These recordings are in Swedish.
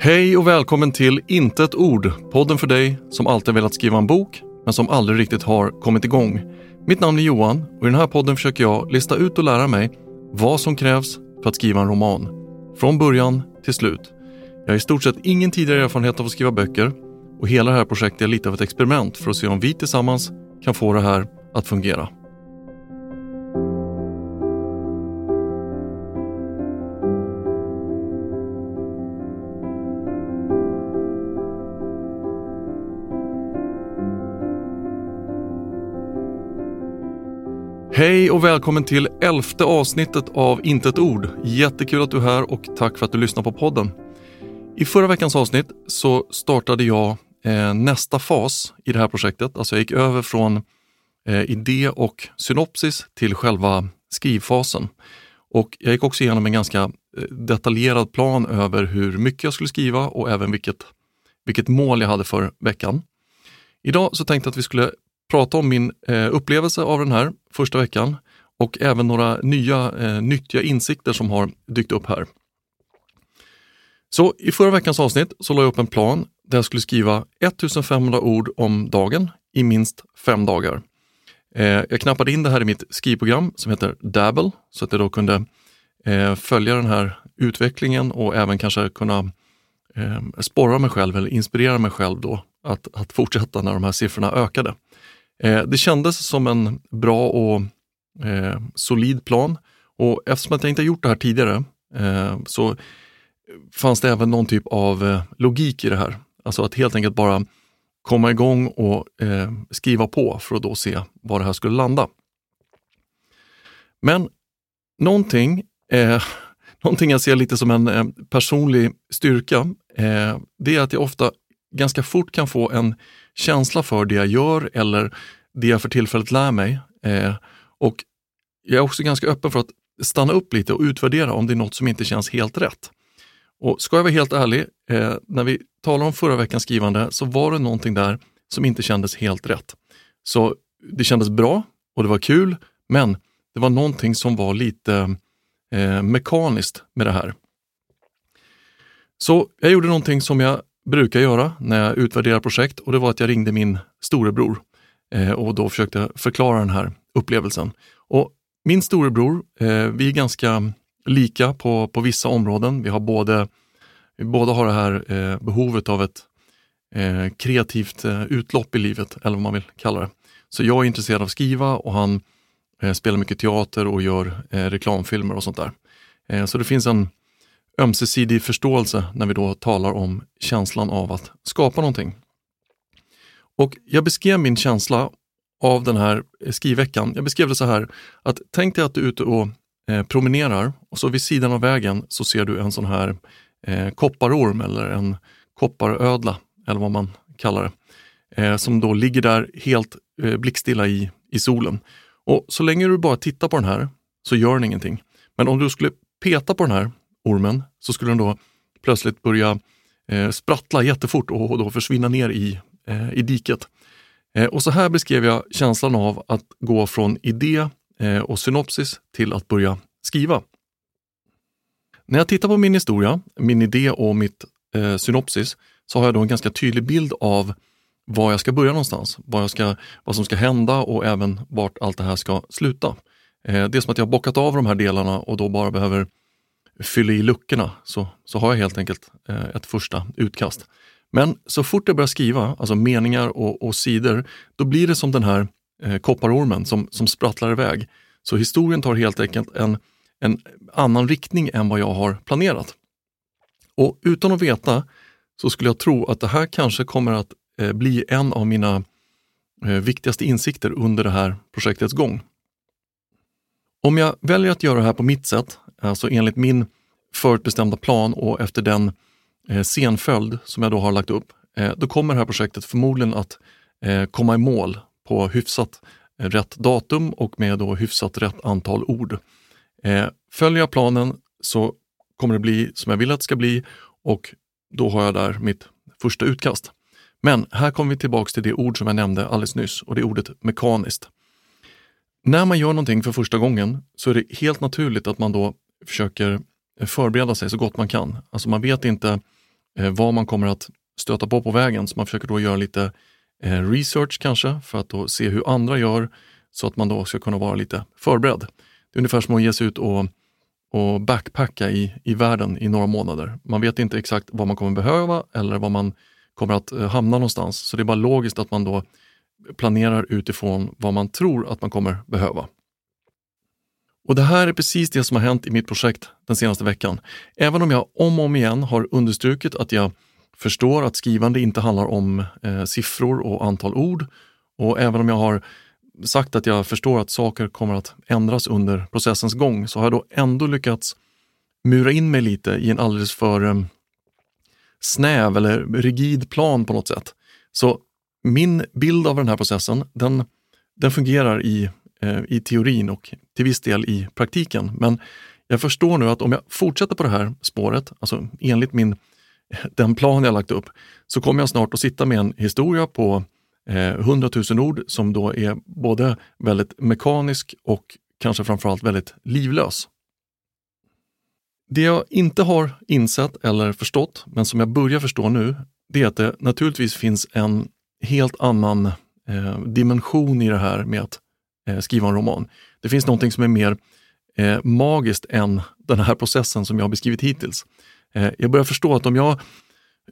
Hej och välkommen till Inte ett ord, podden för dig som alltid velat skriva en bok men som aldrig riktigt har kommit igång. Mitt namn är Johan och i den här podden försöker jag lista ut och lära mig vad som krävs för att skriva en roman. Från början till slut. Jag har i stort sett ingen tidigare erfarenhet av att skriva böcker och hela det här projektet är lite av ett experiment för att se om vi tillsammans kan få det här att fungera. Hej och välkommen till elfte avsnittet av Inte ett ord. Jättekul att du är här och tack för att du lyssnar på podden. I förra veckans avsnitt så startade jag eh, nästa fas i det här projektet. Alltså jag gick över från eh, idé och synopsis till själva skrivfasen. Och jag gick också igenom en ganska eh, detaljerad plan över hur mycket jag skulle skriva och även vilket, vilket mål jag hade för veckan. Idag så tänkte jag att vi skulle prata om min eh, upplevelse av den här första veckan och även några nya eh, nyttiga insikter som har dykt upp här. Så i förra veckans avsnitt så la jag upp en plan där jag skulle skriva 1500 ord om dagen i minst fem dagar. Eh, jag knappade in det här i mitt skrivprogram som heter Dabble så att jag då kunde eh, följa den här utvecklingen och även kanske kunna eh, sporra mig själv eller inspirera mig själv då att, att fortsätta när de här siffrorna ökade. Eh, det kändes som en bra och eh, solid plan och eftersom jag inte gjort det här tidigare eh, så fanns det även någon typ av eh, logik i det här. Alltså att helt enkelt bara komma igång och eh, skriva på för att då se var det här skulle landa. Men någonting, eh, någonting jag ser lite som en eh, personlig styrka, eh, det är att jag ofta ganska fort kan få en känsla för det jag gör eller det jag för tillfället lär mig. Eh, och jag är också ganska öppen för att stanna upp lite och utvärdera om det är något som inte känns helt rätt. Och ska jag vara helt ärlig, eh, när vi talade om förra veckans skrivande så var det någonting där som inte kändes helt rätt. Så det kändes bra och det var kul, men det var någonting som var lite eh, mekaniskt med det här. Så jag gjorde någonting som jag brukar göra när jag utvärderar projekt och det var att jag ringde min storebror eh, och då försökte förklara den här upplevelsen. Och min storebror, eh, vi är ganska lika på, på vissa områden. Vi har både, vi båda har det här eh, behovet av ett eh, kreativt eh, utlopp i livet, eller vad man vill kalla det. Så jag är intresserad av att skriva och han eh, spelar mycket teater och gör eh, reklamfilmer och sånt där. Eh, så det finns en ömsesidig förståelse när vi då talar om känslan av att skapa någonting. Och jag beskrev min känsla av den här skrivveckan. Jag beskrev det så här att tänk dig att du är ute och eh, promenerar och så vid sidan av vägen så ser du en sån här eh, kopparorm eller en kopparödla eller vad man kallar det. Eh, som då ligger där helt eh, blickstilla i, i solen. Och så länge du bara tittar på den här så gör den ingenting. Men om du skulle peta på den här ormen så skulle den då plötsligt börja eh, sprattla jättefort och, och då försvinna ner i, eh, i diket. Eh, och så här beskrev jag känslan av att gå från idé eh, och synopsis till att börja skriva. När jag tittar på min historia, min idé och mitt eh, synopsis så har jag då en ganska tydlig bild av var jag ska börja någonstans, vad, jag ska, vad som ska hända och även vart allt det här ska sluta. Eh, det är som att jag har bockat av de här delarna och då bara behöver fylla i luckorna så, så har jag helt enkelt eh, ett första utkast. Men så fort jag börjar skriva, alltså meningar och, och sidor, då blir det som den här eh, kopparormen som, som sprattlar iväg. Så historien tar helt enkelt en, en annan riktning än vad jag har planerat. Och utan att veta så skulle jag tro att det här kanske kommer att eh, bli en av mina eh, viktigaste insikter under det här projektets gång. Om jag väljer att göra det här på mitt sätt, alltså enligt min förutbestämda plan och efter den eh, scenföljd som jag då har lagt upp, eh, då kommer det här projektet förmodligen att eh, komma i mål på hyfsat eh, rätt datum och med då hyfsat rätt antal ord. Eh, följer jag planen så kommer det bli som jag vill att det ska bli och då har jag där mitt första utkast. Men här kommer vi tillbaks till det ord som jag nämnde alldeles nyss och det är ordet mekaniskt. När man gör någonting för första gången så är det helt naturligt att man då försöker förbereda sig så gott man kan. Alltså man vet inte eh, vad man kommer att stöta på på vägen. Så man försöker då göra lite eh, research kanske för att då se hur andra gör så att man då ska kunna vara lite förberedd. Det är ungefär som att ge sig ut och, och backpacka i, i världen i några månader. Man vet inte exakt vad man kommer behöva eller vad man kommer att eh, hamna någonstans. Så det är bara logiskt att man då planerar utifrån vad man tror att man kommer behöva. Och Det här är precis det som har hänt i mitt projekt den senaste veckan. Även om jag om och om igen har understrukit att jag förstår att skrivande inte handlar om eh, siffror och antal ord och även om jag har sagt att jag förstår att saker kommer att ändras under processens gång så har jag då ändå lyckats mura in mig lite i en alldeles för eh, snäv eller rigid plan på något sätt. Så min bild av den här processen, den, den fungerar i, Eh, i teorin och till viss del i praktiken. Men jag förstår nu att om jag fortsätter på det här spåret, alltså enligt min, den plan jag lagt upp, så kommer jag snart att sitta med en historia på eh, 100 000 ord som då är både väldigt mekanisk och kanske framförallt väldigt livlös. Det jag inte har insett eller förstått, men som jag börjar förstå nu, det är att det naturligtvis finns en helt annan eh, dimension i det här med att eh, skriva en roman. Det finns någonting som är mer eh, magiskt än den här processen som jag har beskrivit hittills. Eh, jag börjar förstå att om jag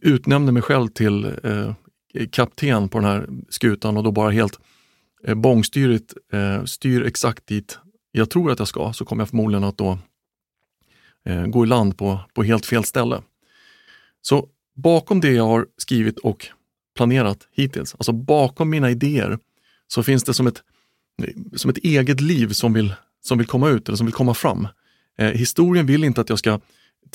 utnämner mig själv till eh, kapten på den här skutan och då bara helt eh, bångstyrigt eh, styr exakt dit jag tror att jag ska, så kommer jag förmodligen att då eh, gå i land på, på helt fel ställe. Så bakom det jag har skrivit och planerat hittills, alltså bakom mina idéer, så finns det som ett, som ett eget liv som vill, som vill komma ut eller som vill komma fram. Eh, historien vill inte att jag ska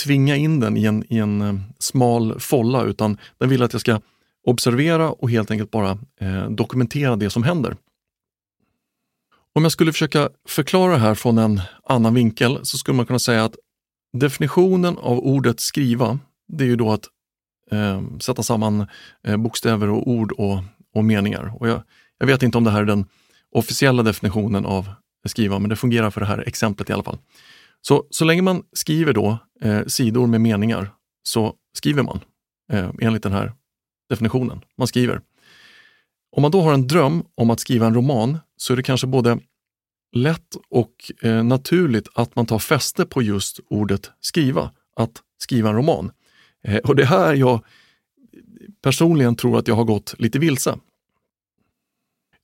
tvinga in den i en, i en eh, smal folla utan den vill att jag ska observera och helt enkelt bara eh, dokumentera det som händer. Om jag skulle försöka förklara det här från en annan vinkel så skulle man kunna säga att definitionen av ordet skriva, det är ju då att eh, sätta samman eh, bokstäver och ord och, och meningar. Och jag, jag, vet inte om det här är den officiella definitionen av skriva, men det fungerar för det här exemplet i alla fall. Så, så länge man skriver då eh, sidor med meningar så skriver man eh, enligt den här definitionen. Man skriver. Om man då har en dröm om att skriva en roman så är det kanske både lätt och eh, naturligt att man tar fäste på just ordet skriva, att skriva en roman. Eh, och det här jag personligen tror att jag har gått lite vilse.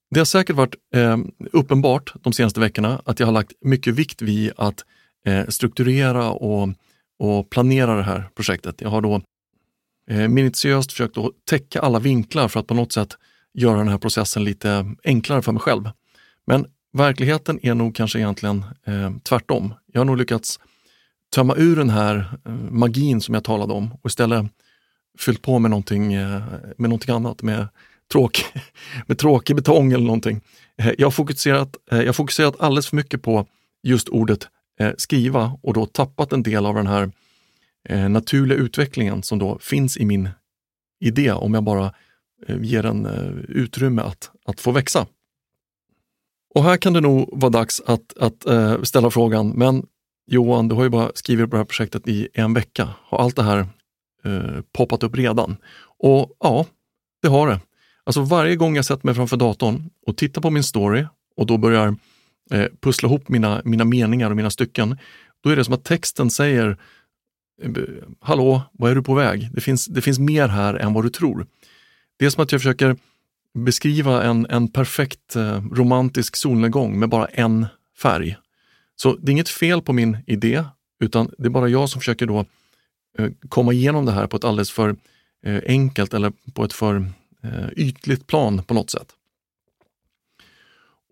Det har säkert varit eh, uppenbart de senaste veckorna att jag har lagt mycket vikt vid att eh, strukturera och, och planera det här projektet. Jag har då eh, minutiöst försökt att täcka alla vinklar för att på något sätt göra den här processen lite enklare för mig själv. Men verkligheten är nog kanske egentligen eh, tvärtom. Jag har nog lyckats tömma ur den här eh, magin som jag talade om och istället fyllt på med någonting, eh, med någonting annat, med, tråkig, med tråkig betong eller någonting. Eh, jag har, fokuserat, eh, jag har fokuserat alldeles för mycket på just ordet eh, skriva och då tappat en del av den här naturliga utvecklingen som då finns i min idé om jag bara ger den utrymme att, att få växa. Och här kan det nog vara dags att, att ställa frågan, men Johan, du har ju bara skrivit på det här projektet i en vecka. Har allt det här eh, poppat upp redan? Och ja, det har det. Alltså varje gång jag sätter mig framför datorn och tittar på min story och då börjar eh, pussla ihop mina, mina meningar och mina stycken, då är det som att texten säger eh, Hallå, vad är du på väg? Det finns, det finns mer här än vad du tror. Det är som att jag försöker beskriva en, en perfekt eh, romantisk solnedgång med bara en färg. Så det är inget fel på min idé, utan det är bara jag som försöker då eh, komma igenom det här på ett alldeles för eh, enkelt eller på ett för Eh, ytligt plan på något sätt.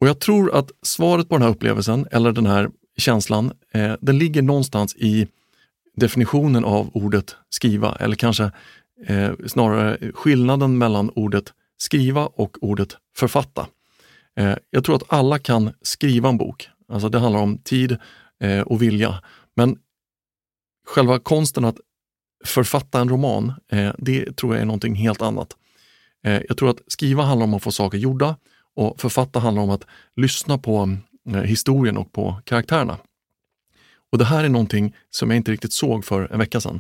Och Jag tror att svaret på den här upplevelsen, eller den här känslan, eh, den ligger någonstans i definitionen av ordet skriva, eller kanske eh, snarare skillnaden mellan ordet skriva och ordet författa. jag tror att alla kan skriva en bok, Alltså det handlar om tid eh, och vilja. Men själva konsten att författa en roman, eh, det tror jag är någonting helt annat. Eh, jag tror att skriva handlar om att få saker gjorda och författa handlar om att lyssna på eh, historien och på karaktärerna. Och Det här är någonting som jag inte riktigt såg för en vecka sedan.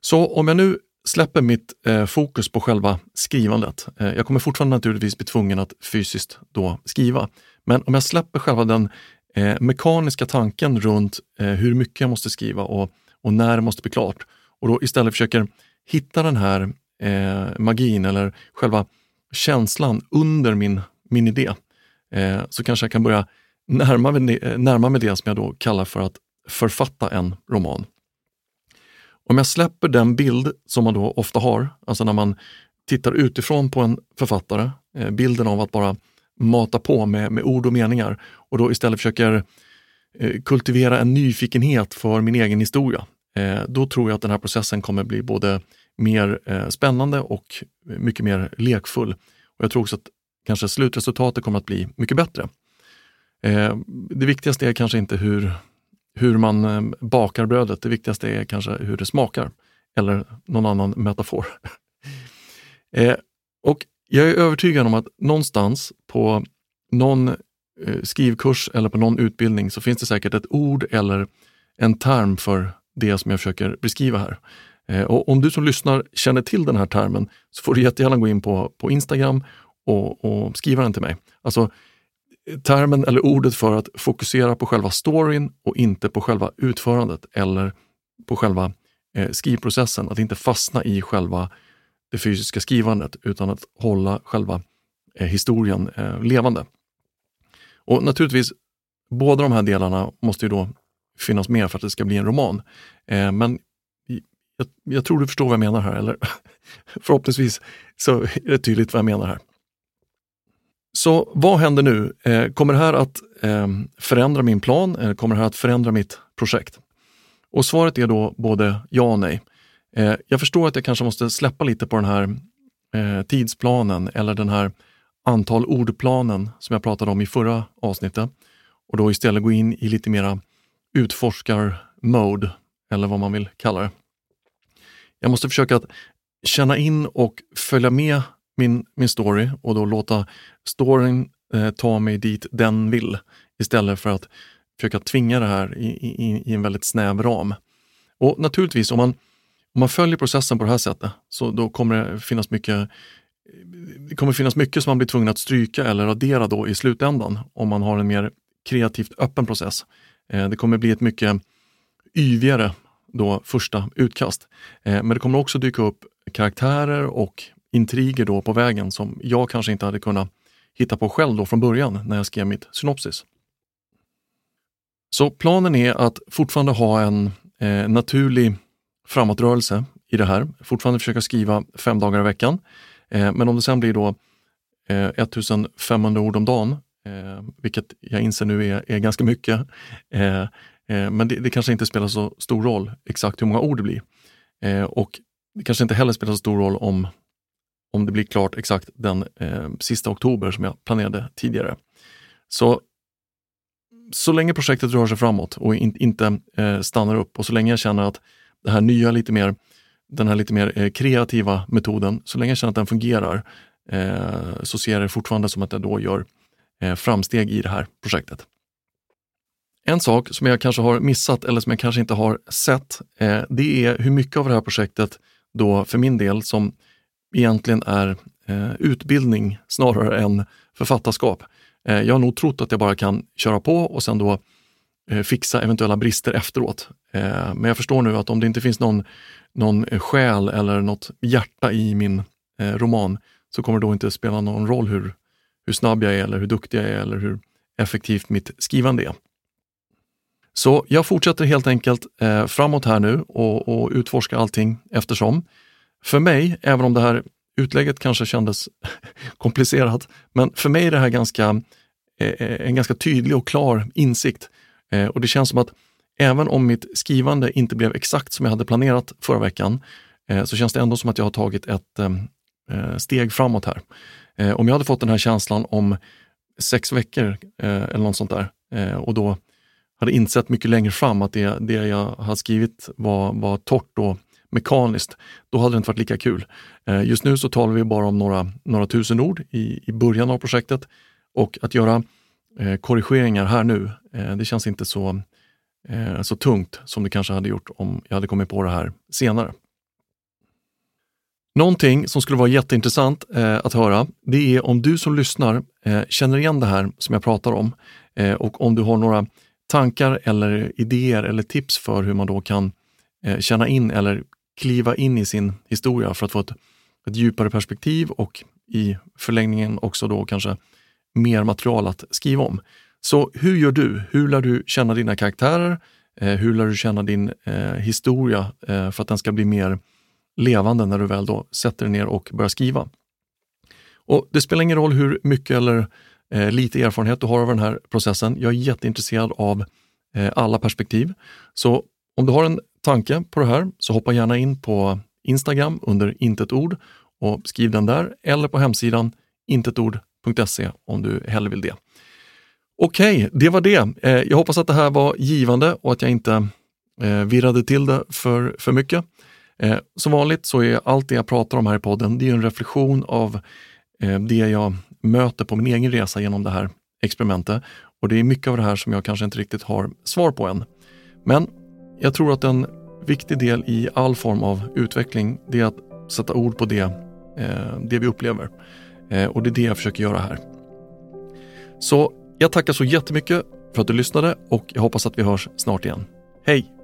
Så om jag nu släpper mitt eh, fokus på själva skrivandet. Eh, jag kommer fortfarande naturligtvis bli tvungen att fysiskt då skriva. Men om jag släpper själva den eh, mekaniska tanken runt eh, hur mycket jag måste skriva och, och när det måste bli klart och då istället försöker hitta den här eh, magin eller själva känslan under min, min idé, eh, så kanske jag kan börja närma mig, eh, närma mig det som jag då kallar för att författa en roman. Om jag släpper den bild som man då ofta har, alltså när man tittar utifrån på en författare, eh, bilden av att bara mata på med, med ord och meningar och då istället försöker eh, kultivera en nyfikenhet för min egen historia, eh, då tror jag att den här processen kommer bli både mer eh, spännande och mycket mer lekfull. Och Jag tror också att kanske slutresultatet kommer att bli mycket bättre. Eh, det viktigaste är kanske inte hur hur man eh, bakar brödet. Det viktigaste är kanske hur det smakar. Eller någon annan metafor. eh, och jag är övertygad om att någonstans på någon eh, skrivkurs eller på någon utbildning så finns det säkert ett ord eller en term för det som jag försöker beskriva här. Eh, och om du som lyssnar känner till den här termen så får du jättegärna gå in på, på Instagram och, och skriva den till mig. Alltså termen eller ordet för att fokusera på själva storyn och inte på själva utförandet eller på själva eh, skrivprocessen. Att inte fastna i själva det fysiska skrivandet utan att hålla själva eh, historien eh, levande. Och naturligtvis, båda de här delarna måste ju då finnas med för att det ska bli en roman. Eh, men jag, jag, tror du förstår vad jag menar här, eller förhoppningsvis så är det tydligt vad jag menar här. Så vad händer nu? Eh, kommer det här att eh, förändra min plan? Eller kommer det här att förändra mitt projekt? Och svaret är då både ja och nej. Eh, jag förstår att jag kanske måste släppa lite på den här eh, tidsplanen eller den här antal ordplanen som jag pratade om i förra avsnittet och då istället gå in i lite mera utforskar-mode eller vad man vill kalla det. Jag måste försöka att känna in och följa med min, min story och då låta storyn eh, ta mig dit den vill istället för att försöka tvinga det här i, i, i, en väldigt snäv ram. Och naturligtvis, om man, om man följer processen på det här sättet, så då kommer det finnas mycket det kommer finnas mycket som man blir tvungen att stryka eller radera då i slutändan om man har en mer kreativt öppen process. Eh, det kommer bli ett mycket yvigare då första utkast. Eh, men det kommer också dyka upp karaktärer och intriger då på vägen som jag kanske inte hade kunnat hitta på själv då från början när jag skrev mitt synopsis. Så planen är att fortfarande ha en eh, naturlig framåtrörelse i det här. Fortfarande försöka skriva fem dagar i veckan. Eh, men om det sen blir då eh, 1500 ord om dagen, eh, vilket jag inser nu är, är ganska mycket, eh, Eh, men det, det, kanske inte spelar så stor roll exakt hur många ord det blir. Eh, och det kanske inte heller spelar så stor roll om om det blir klart exakt den eh, sista oktober som jag planerade tidigare. Så, så länge projektet rör sig framåt och in, inte eh, stannar upp och så länge jag känner att det här nya, lite mer, den här lite mer eh, kreativa metoden, så länge jag känner att den fungerar, eh, så ser jag det fortfarande som att jag då gör eh, framsteg i det här projektet. En sak som jag kanske har missat eller som jag kanske inte har sett, eh, det är hur mycket av det här projektet då för min del som egentligen är eh, utbildning snarare än författarskap. Eh, jag har nog trott att jag bara kan köra på och sen då eh, fixa eventuella brister efteråt. Eh, men jag förstår nu att om det inte finns någon, någon själ eller något hjärta i min eh, roman så kommer det då inte spela någon roll hur, hur snabb jag är eller hur duktig jag är eller hur effektivt mitt skrivande är. Så jag fortsätter helt enkelt eh, framåt här nu och, och utforskar allting eftersom. För mig, även om det här utlägget kanske kändes komplicerat, men för mig är det här ganska, eh, eh, en ganska tydlig och klar insikt. Eh, och det känns som att även om mitt skrivande inte blev exakt som jag hade planerat förra veckan, eh, så känns det ändå som att jag har tagit ett eh, eh, steg framåt här. Om jag hade fått den här känslan om sex veckor eller något sånt där och då hade insett mycket längre fram att det, det jag hade skrivit var, var torrt och mekaniskt, då hade det inte varit lika kul. Eh, just nu så talar vi bara om några, några tusen ord i, i början av projektet och att göra eh, korrigeringar här nu, eh, det känns inte så, eh, så tungt som det kanske hade gjort om jag hade kommit på det här senare. Någonting som skulle vara jätteintressant eh, att höra, det är om du som lyssnar eh, känner igen det här som jag pratar om eh, och om du har några tankar eller idéer eller tips för hur man då kan eh, känna in eller kliva in i sin historia för att få ett, ett djupare perspektiv och i förlängningen också då kanske mer material att skriva om. Så hur gör du? Hur lär du känna dina karaktärer? Eh, hur lär du känna din eh, historia eh, för att den ska bli mer levande när du väl då sätter dig ner och börjar skriva? Och Det spelar ingen roll hur mycket eller eh, lite erfarenhet du har av den här processen. Jag är jätteintresserad av eh, alla perspektiv. Så om du har en tanke på det här så hoppa gärna in på Instagram under intetord och skriv den där eller på hemsidan intetord.se om du hellre vill det. Okej, okay, det var det. Eh, jag hoppas att det här var givande och att jag inte eh, virrade till det för, för mycket. Eh, som vanligt så är allt det jag pratar om här i podden, det är en reflektion av eh, det jag möter på min egen resa genom det här experimentet. Och det är mycket av det här som jag kanske inte riktigt har svar på än. Men jag tror att en viktig del i all form av utveckling, det är att sätta ord på det, eh, det vi upplever. Eh, och det är det jag försöker göra här. Så jag tackar så jättemycket för att du lyssnade och jag hoppas att vi hörs snart igen. Hej!